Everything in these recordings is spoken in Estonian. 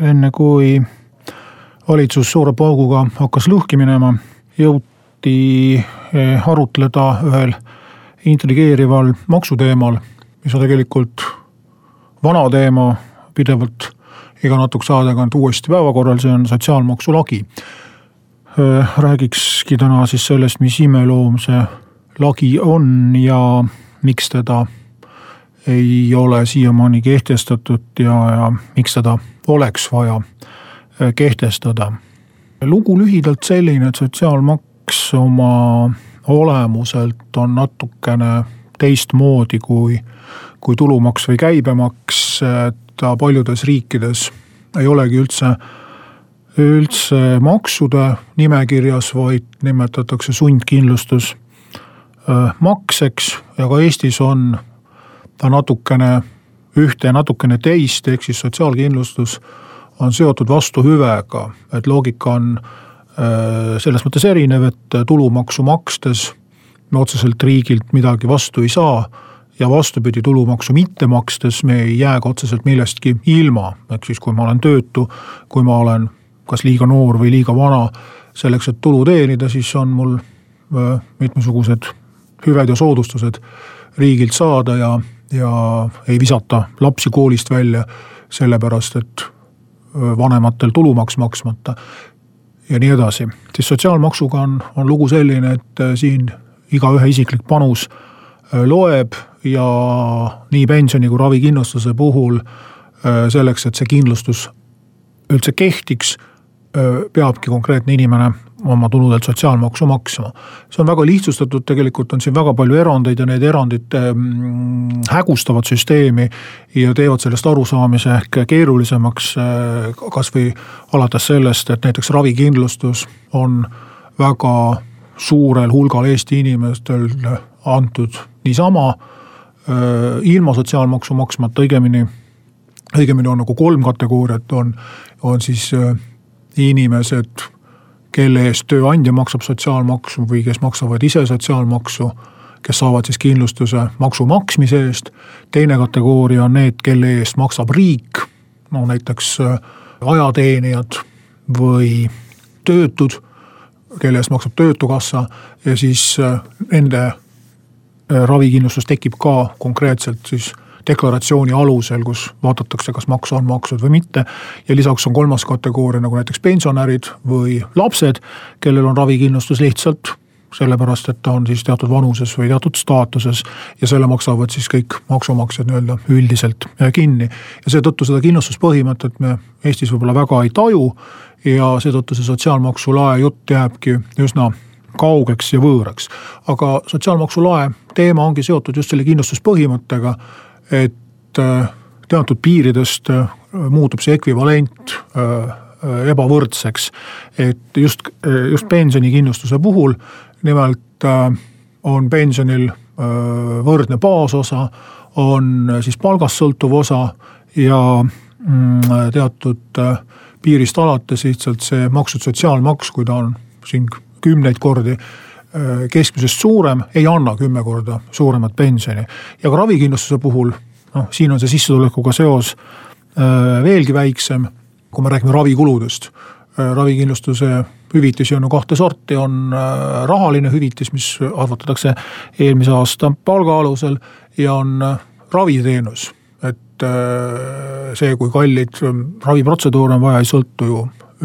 enne kui valitsus suure pauguga hakkas lõhki minema, jõuti eh, arutleda ühel intrigeerival maksuteemal, mis on tegelikult vana teema, pidevalt iga natukese aja tagant uuesti päevakorral, see on sotsiaalmaksu lagi. Eh, räägikski täna siis sellest, mis imeloom see lagi on ja miks teda ei ole siiamaani kehtestatud ja, ja miks teda oleks vaja äh, kehtestada. lugu lühidalt selline, et sotsiaalmaks oma olemuselt on natukene teistmoodi kui, kui tulumaks või käibemaks, ta paljudes riikides ei olegi üldse, üldse maksude nimekirjas, vaid nimetatakse sundkindlustus äh, makseks ja ka Eestis on ta natukene ühte ja natukene teist, ehk siis sotsiaalkindlustus on seotud vastuhüvega, et loogika on äh, selles mõttes erinev, et tulumaksu makstes me otseselt riigilt midagi vastu ei saa. ja vastupidi, tulumaksu mitte makstes me ei jää ka otseselt millestki ilma, ehk siis kui ma olen töötu, kui ma olen kas liiga noor või liiga vana selleks, et tulu teenida, siis on mul äh, mitmesugused hüved ja soodustused riigilt saada ja ja ei visata lapsi koolist välja sellepärast, et vanematel tulumaks maksmata ja nii edasi. siis sotsiaalmaksuga on, on lugu selline, et siin igaühe isiklik panus loeb ja nii pensioni kui ravikindlustuse puhul selleks, et see kindlustus üldse kehtiks, peabki konkreetne inimene oma tuludelt sotsiaalmaksu maksma. see on väga lihtsustatud, tegelikult on siin väga palju erandeid ja need erandid mm, hägustavad süsteemi ja teevad sellest arusaamise ehk keerulisemaks. Äh, kasvõi alates sellest, et näiteks ravikindlustus on väga suurel hulgal Eesti inimestel antud niisama äh, ilma sotsiaalmaksu maksmata, õigemini, õigemini on nagu kolm kategooriat, on, on siis äh, inimesed kelle eest tööandja maksab sotsiaalmaksu või kes maksavad ise sotsiaalmaksu, kes saavad siis kindlustuse maksu maksmise eest. teine kategooria on need, kelle eest maksab riik, no näiteks äh, ajateenijad või töötud, kelle eest maksab töötukassa ja siis äh, nende äh, ravikindlustus tekib ka konkreetselt siis deklaratsiooni alusel, kus vaadatakse, kas maks on makstud või mitte. ja lisaks on kolmas kategooria nagu näiteks pensionärid või lapsed, kellel on ravikindlustus lihtsalt sellepärast, et ta on siis teatud vanuses või teatud staatuses ja selle maksavad siis kõik maksumaksjad nii-öelda üldiselt äh, kinni. ja seetõttu seda kindlustuspõhimõtet me Eestis võib-olla väga ei taju ja seetõttu see sotsiaalmaksu lae jutt jääbki üsna kaugeks ja võõraks. aga sotsiaalmaksu lae teema ongi seotud just selle kindlustuspõhimõttega et äh, teatud piiridest äh, muutub see ekvivalent äh, ebavõrdseks. et just, just pensionikindlustuse puhul nimelt on pensionil võrdne baasosa, on siis palgast sõltuv osa ja mm, teatud piirist alates lihtsalt see makstud sotsiaalmaks, kui ta on siin kümneid kordi keskmisest suurem, ei anna kümme korda suuremat pensioni. ja ka ravikindlustuse puhul, noh, siin on see sissetulekuga seos äh, veelgi väiksem, kui me räägime ravikuludest. Äh, ravikindlustuse hüvitisi on ju kahte sorti, on rahaline hüvitis, mis arvutatakse eelmise aasta palga alusel ja on raviteenus. et see, kui kallid raviprotseduure on vaja, ei sõltu ju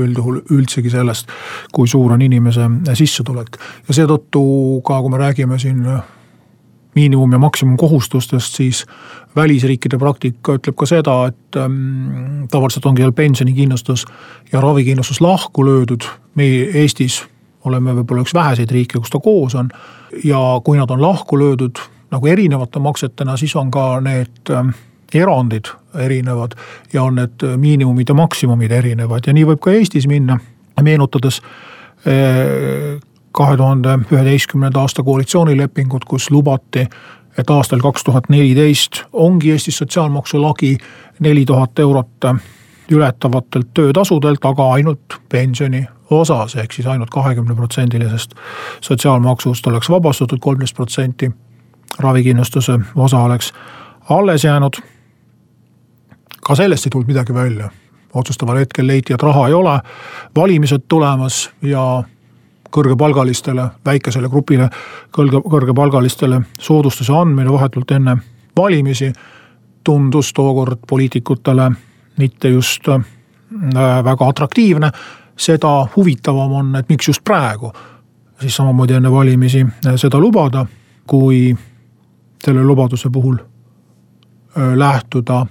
üldjuhul üldsegi sellest, kui suur on inimese sissetulek. ja seetõttu ka, kui me räägime siin miinimum- ja maksimumkohustustest, siis välisriikide praktika ütleb ka seda, et ähm, tavaliselt ongi seal pensionikindlustus ja ravikindlustus lahku löödud. meie Eestis oleme võib-olla üks väheseid riike, kus ta koos on. ja kui nad on lahku löödud nagu erinevate maksetena, siis on ka need ähm, erandid erinevad ja on need miinimumid ja maksimumid erinevad ja nii võib ka Eestis minna, meenutades eh, kahe tuhande üheteistkümnenda aasta koalitsioonilepingut, kus lubati, et aastal kaks tuhat neliteist ongi Eestis sotsiaalmaksu lagi neli tuhat eurot ületavatelt töötasudelt, aga ainult pensioni osas, ehk siis ainult kahekümne protsendilisest sotsiaalmaksust oleks vabastatud kolmteist protsenti. ravikindlustuse osa oleks alles jäänud. Ka sellest ei tulnud midagi välja. otsustaval hetkel leiti, et raha ei ole, valimised tulemas ja kõrgepalgalistele, väikesele grupile kõrge, kõrgepalgalistele soodustuse andmine vahetult enne valimisi tundus tookord poliitikutele mitte just äh, väga atraktiivne seda huvitavam on, et miks just praegu siis samamoodi enne valimisi äh, seda lubada, kui selle lubaduse puhul äh, lähtuda,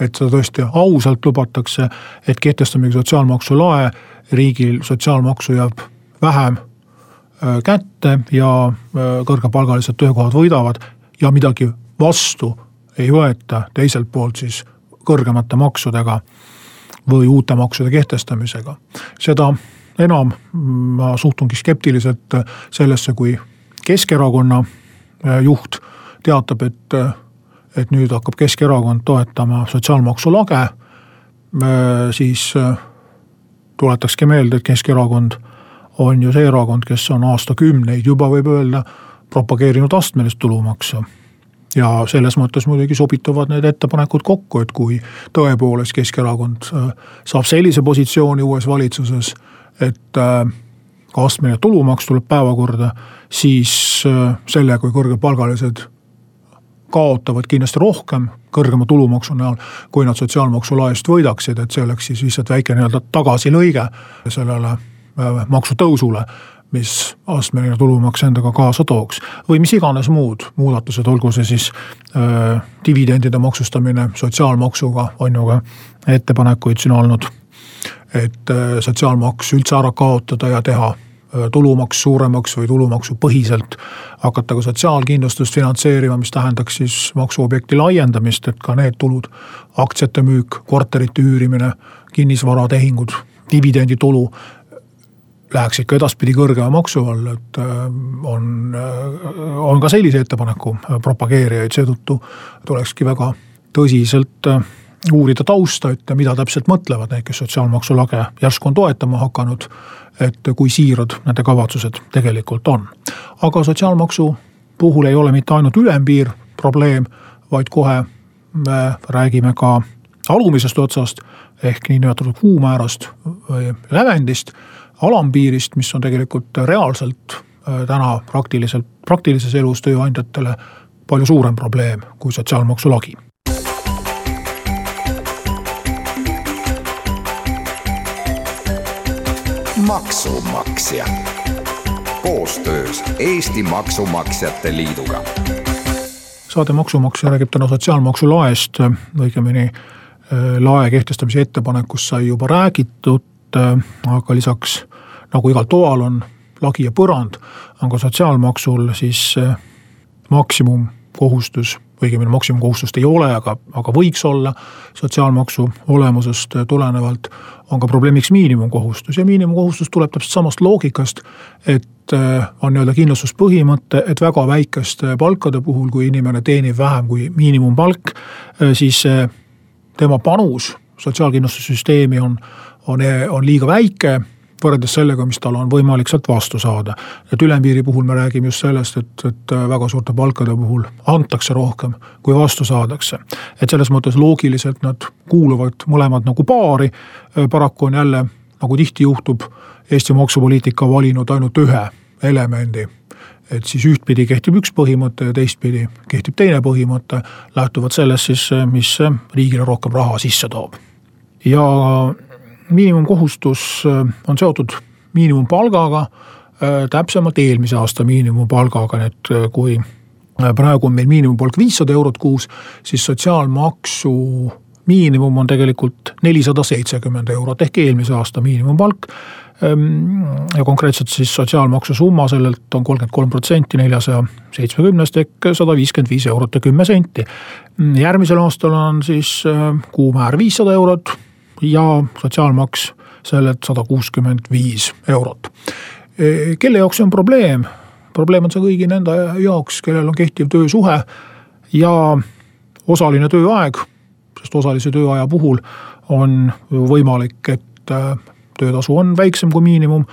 et seda tõesti ausalt lubatakse, et kehtestamegi sotsiaalmaksu lae, riigil sotsiaalmaksu jääb vähem äh, kätte ja kõrgepalgalised töökohad võidavad ja midagi vastu ei võeta, teiselt poolt siis kõrgemate maksudega või uute maksude kehtestamisega. seda enam ma suhtungi skeptiliselt sellesse, kui Keskerakonna äh, juht teatab, et, et nüüd hakkab Keskerakond toetama sotsiaalmaksu lage. Äh, siis äh, tuletakski meelde, et Keskerakond on ju see erakond, kes on aastakümneid juba võib öelda propageerinud astmelist tulumaksu ja selles mõttes muidugi sobituvad need ettepanekud kokku, et kui tõepoolest Keskerakond äh, saab sellise positsiooni uues valitsuses, et astmeline tulumaks tuleb päevakorda, siis selle, kui kõrgepalgalised kaotavad kindlasti rohkem kõrgema tulumaksu näol, kui nad sotsiaalmaksu laest võidaksid, et see oleks siis lihtsalt väike nii-öelda tagasilõige sellele maksutõusule mis astmeline tulumaks endaga kaasa tooks. või mis iganes muud muudatused, olgu see siis äh, dividendide maksustamine sotsiaalmaksuga, on ju ka ettepanekuid siin olnud. et äh, sotsiaalmaks üldse ära kaotada ja teha äh, tulumaks suuremaks või tulumaksupõhiselt hakata ka sotsiaalkindlustust finantseerima, mis tähendaks siis maksuobjekti laiendamist, et ka need tulud, aktsiate müük, korterite üürimine, kinnisvaratehingud, dividenditulu läheks ikka edaspidi kõrgema maksu alla, et äh, on, äh, on ka sellise ettepaneku propageerijaid, seetõttu tulekski väga tõsiselt äh, uurida tausta, et mida täpselt mõtlevad need, kes sotsiaalmaksu lage järsku on toetama hakanud. Et kui siirad nende kavatsused tegelikult on. aga sotsiaalmaksu puhul ei ole mitte ainult ülempiir probleem, vaid kohe me räägime ka alumisest otsast ehk niinimetatud kuumäärast või lävendist alampiirist, mis on tegelikult reaalselt äh, täna praktiliselt, praktilises elus tööandjatele palju suurem probleem kui sotsiaalmaksu lagi. Maksumaksja koostöös Eesti Maksumaksjate Liiduga. saade Maksumaksja räägib täna sotsiaalmaksu laest, õigemini äh, lae kehtestamise ettepanekust sai juba räägitud, äh, aga lisaks nagu igal toal on lagi ja põrand, on ka sotsiaalmaksul siis eh, maksimumkohustus, õigemini maksimumkohustust ei ole, aga, aga võiks olla. Sotsiaalmaksu olemusest tulenevalt, on ka probleemiks miinimumkohustus ja miinimumkohustus tuleb täpselt samast loogikast, et eh, on nii-öelda kindlustuspõhimõte, et väga väikeste palkade puhul, kui inimene teenib vähem kui miinimumpalk, eh, siis tema panus sotsiaalkindlustussüsteemi on, on, on liiga väike võrreldes sellega, mis tal on võimalik sealt vastu saada. et ülempiiri puhul me räägime just sellest, et, et väga suurte palkade puhul antakse rohkem, kui vastu saadakse. et selles mõttes loogiliselt nad kuuluvad mõlemad nagu paari, paraku on jälle, nagu tihti juhtub, Eesti maksupoliitika valinud ainult ühe elemendi et siis ühtpidi kehtib üks põhimõte ja teistpidi kehtib teine põhimõte, lähtuvalt sellest siis, mis riigile rohkem raha sisse toob. ja miinimumkohustus äh, on seotud miinimumpalgaga, äh, täpsemalt eelmise aasta miinimumpalgaga, nii et äh, kui praegu on meil miinimumpalk viissada eurot kuus, siis sotsiaalmaksu miinimum on tegelikult nelisada seitsekümmend eurot ehk eelmise aasta miinimumpalk. Ehm, ja konkreetselt siis sotsiaalmaksu summa sellelt on kolmkümmend kolm protsenti neljasaja seitsmekümnest ehk sada viiskümmend viis eurot ja kümme senti. järgmisel aastal on siis kuumäär viissada eurot ja sotsiaalmaks sellelt sada kuuskümmend viis eurot. Kelle jaoks see on probleem? probleem on see kõigi nende jaoks, kellel on kehtiv töösuhe ja osaline tööaeg, sest osalise tööaja puhul on võimalik, et töötasu on väiksem kui miinimum.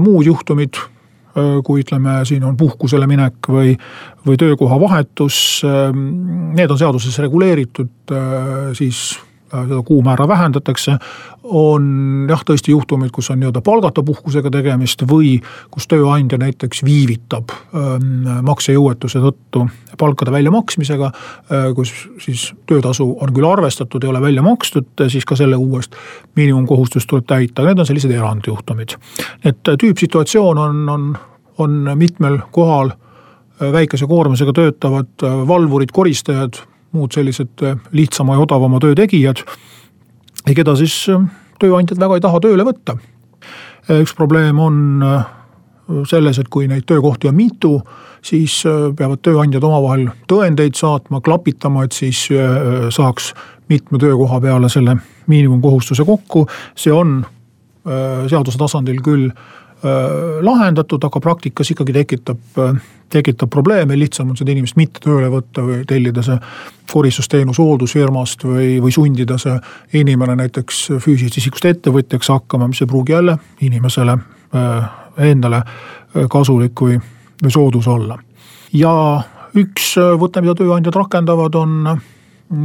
muud juhtumid, kui ütleme, siin on puhkusele minek või, või töökoha vahetus, need on seaduses reguleeritud siis seda kuumäära vähendatakse. on jah, tõesti juhtumeid, kus on nii-öelda palgata puhkusega tegemist või kus tööandja näiteks viivitab ähm, maksejõuetuse tõttu palkade väljamaksmisega. Äh, kus siis töötasu on küll arvestatud, ei ole välja makstud, siis ka selle uuest miinimumkohustust tuleb täita, need on sellised erandjuhtumid. et tüüpsituatsioon on, on, on mitmel kohal äh, väikese koormusega töötavad äh, valvurid, koristajad muud sellised äh, lihtsama ja odavama töö tegijad. ja keda siis äh, tööandjad väga ei taha tööle võtta. Äh, üks probleem on selles, et kui neid töökohti on mitu, siis peavad tööandjad omavahel tõendeid saatma, klapitama, et siis saaks mitme töökoha peale selle miinimumkohustuse kokku. see on seaduse tasandil küll lahendatud, aga praktikas ikkagi tekitab, tekitab probleeme, lihtsam on seda inimest mitte tööle võtta või tellida see koristusteenus hooldusfirmast või, või sundida see inimene näiteks füüsilisest isikust ettevõtjaks hakkama, mis ei pruugi jälle inimesele endale kasulik või, või soodus olla. ja üks võte, mida tööandjad rakendavad, on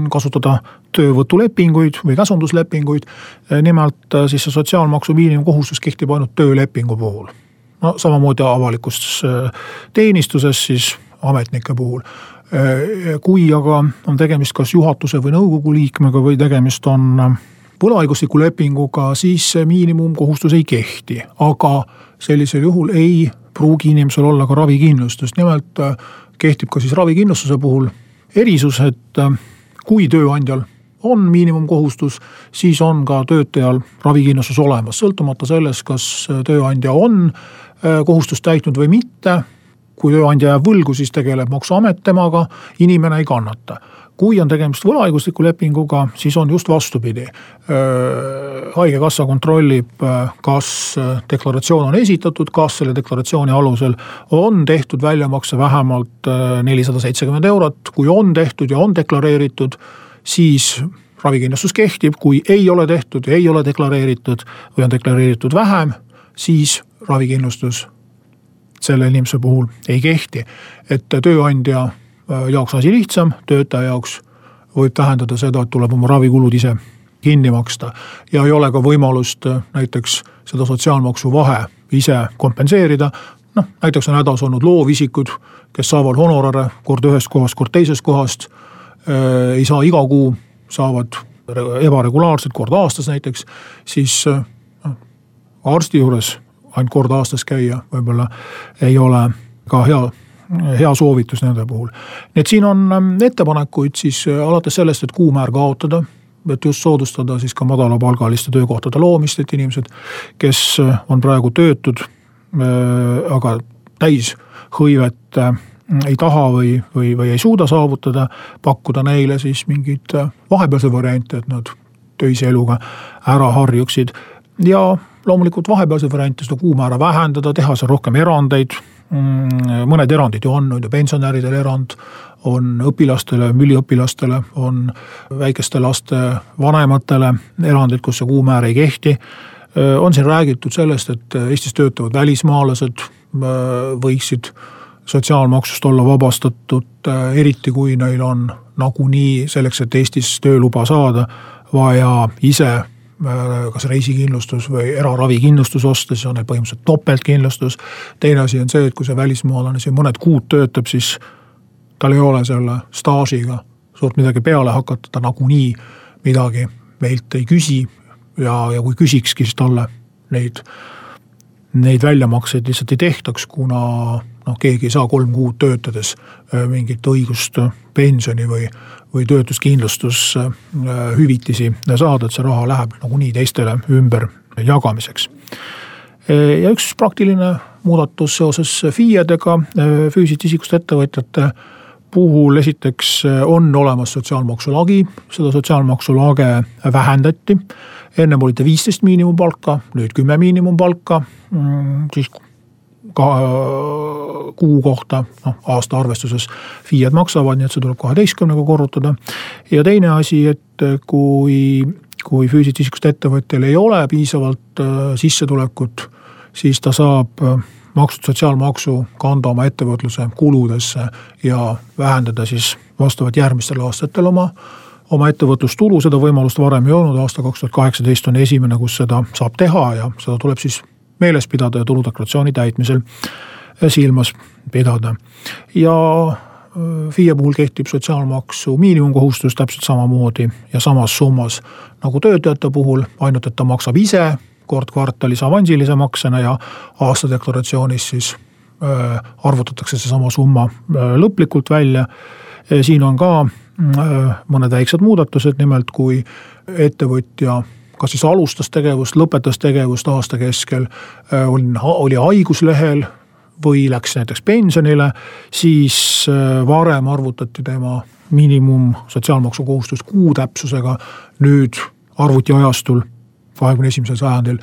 kasutada töövõtulepinguid või käsunduslepinguid. nimelt äh, siis see sotsiaalmaksu miinimumkohustus kehtib ainult töölepingu puhul. no samamoodi avalikus äh, teenistuses siis ametnike puhul. Äh, kui aga on tegemist kas juhatuse või nõukogu liikmega või tegemist on võlaõigusliku lepinguga, siis see miinimumkohustus ei kehti, aga sellisel juhul ei pruugi inimesel olla ka ravikindlustust, nimelt kehtib ka siis ravikindlustuse puhul erisus, et kui tööandjal on miinimumkohustus, siis on ka töötajal ravikindlustus olemas, sõltumata sellest, kas tööandja on äh, kohustust täitnud või mitte. kui tööandja jääb võlgu, siis tegeleb maksuamet temaga, inimene ei kannata kui on tegemist võlaõigusliku lepinguga, siis on just vastupidi. Haigekassa kontrollib, kas deklaratsioon on esitatud, kas selle deklaratsiooni alusel on tehtud väljamakse vähemalt nelisada seitsekümmend eurot, kui on tehtud ja on deklareeritud siis ravikindlustus kehtib, kui ei ole tehtud, ei ole deklareeritud või on deklareeritud vähem, siis ravikindlustus selle inimese puhul ei kehti. et tööandja jaoks on asi lihtsam, töötaja jaoks võib tähendada seda, et tuleb oma ravikulud ise kinni maksta. ja ei ole ka võimalust äh, näiteks seda sotsiaalmaksu vahe ise kompenseerida. noh, näiteks on hädas olnud loovisikud, kes saavad honorare kord ühest kohast, kord teisest kohast Äh, ei saa iga kuu, saavad ebaregulaarselt kord aastas näiteks, siis äh, noh, arsti juures ainult kord aastas käia võib-olla ei ole ka hea hea soovitus nende puhul. nii et siin on ähm, ettepanekuid siis äh, alates sellest, et kuumäär kaotada, et just soodustada siis ka madalapalgaliste töökohtade loomist, et inimesed, kes on praegu töötud, aga täishõivet ei taha või, või, või ei suuda saavutada, pakkuda neile siis mingeid äh, vahepealseid variante, et nad töise eluga ära harjuksid. ja loomulikult vahepealseid variante, seda kuumäära vähendada, teha seal rohkem erandeid. Mm, mõned erandid ju on, on ju pensionäridel erand, on õpilastele, üliõpilastele, on väikeste laste vanematele erandid, kus see kuumäär ei kehti. On siin räägitud sellest, et Eestis töötavad välismaalased võiksid sotsiaalmaksust olla vabastatud, eriti kui neil on nagunii selleks, et Eestis tööluba saada, vaja ise kas reisikindlustus või eraravikindlustus osta, siis on neil põhimõtteliselt topeltkindlustus. teine asi on see, et kui see välismaalane siin mõned kuud töötab, siis tal ei ole selle staažiga suurt midagi peale hakata, ta nagunii midagi meilt ei küsi. ja, ja kui küsikski, siis talle neid, neid väljamakseid lihtsalt ei tehtaks, kuna noh, keegi ei saa kolm kuud töötades äh, mingit õigust äh, pensioni või, või töötuskindlustushüvitisi äh, saada, et see raha läheb nagunii teistele ümber jagamiseks. ja üks praktiline muudatus seoses FIE-dega, füüsilisest isikust ettevõtjate puhul esiteks on olemas sotsiaalmaksu lagi, seda sotsiaalmaksu lage vähendati. ennem oli ta viisteist miinimumpalka, nüüd kümme miinimumpalka, mm, siis ka kuu kohta, noh aasta arvestuses FIE-d maksavad, nii et see tuleb kaheteistkümnega korrutada. ja teine asi, et kui, kui füüsilisest isikust ettevõtjal ei ole piisavalt äh, sissetulekut, siis ta saab äh, makstud sotsiaalmaksu kanda oma ettevõtluse kuludesse ja vähendada siis vastavalt järgmistel aastatel oma oma ettevõtlustulu, seda võimalust varem ei olnud, aasta kaks tuhat kaheksateist on esimene, kus seda saab teha ja seda tuleb siis meeles pidada ja tuludeklaratsiooni täitmisel silmas pidada. ja FIE puhul kehtib sotsiaalmaksu miinimumkohustus täpselt samamoodi ja samas summas nagu töötajate puhul, ainult et ta maksab ise kord kvartalis avansilise maksena ja aastadeklaratsioonis siis äh, arvutatakse seesama summa äh, lõplikult välja. siin on ka äh, mõned väiksed muudatused, nimelt kui ettevõtja kas siis alustas tegevust, lõpetas tegevust aasta keskel, oli, oli haiguslehel või läks näiteks pensionile, siis varem arvutati tema miinimum sotsiaalmaksukohustus kuu täpsusega. nüüd arvutiajastul kahekümne esimesel sajandil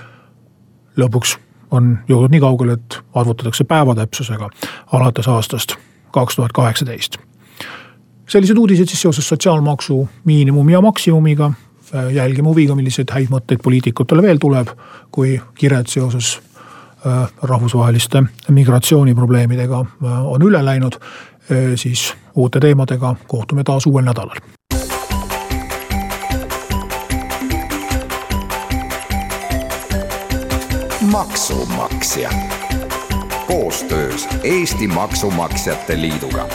lõpuks on jõudnud nii kaugele, et arvutatakse päeva täpsusega alates aastast kaks tuhat kaheksateist. sellised uudised siis seoses sotsiaalmaksu miinimumi ja maksimumiga. Jälgime huviga, milliseid häid mõtteid poliitikutele veel tuleb, kui kired seoses äh, rahvusvaheliste migratsiooniprobleemidega äh, on üle läinud, äh, siis uute teemadega kohtume taas uuel nädalal. Maksumaksja. Koostöös Eesti Maksumaksjate Liiduga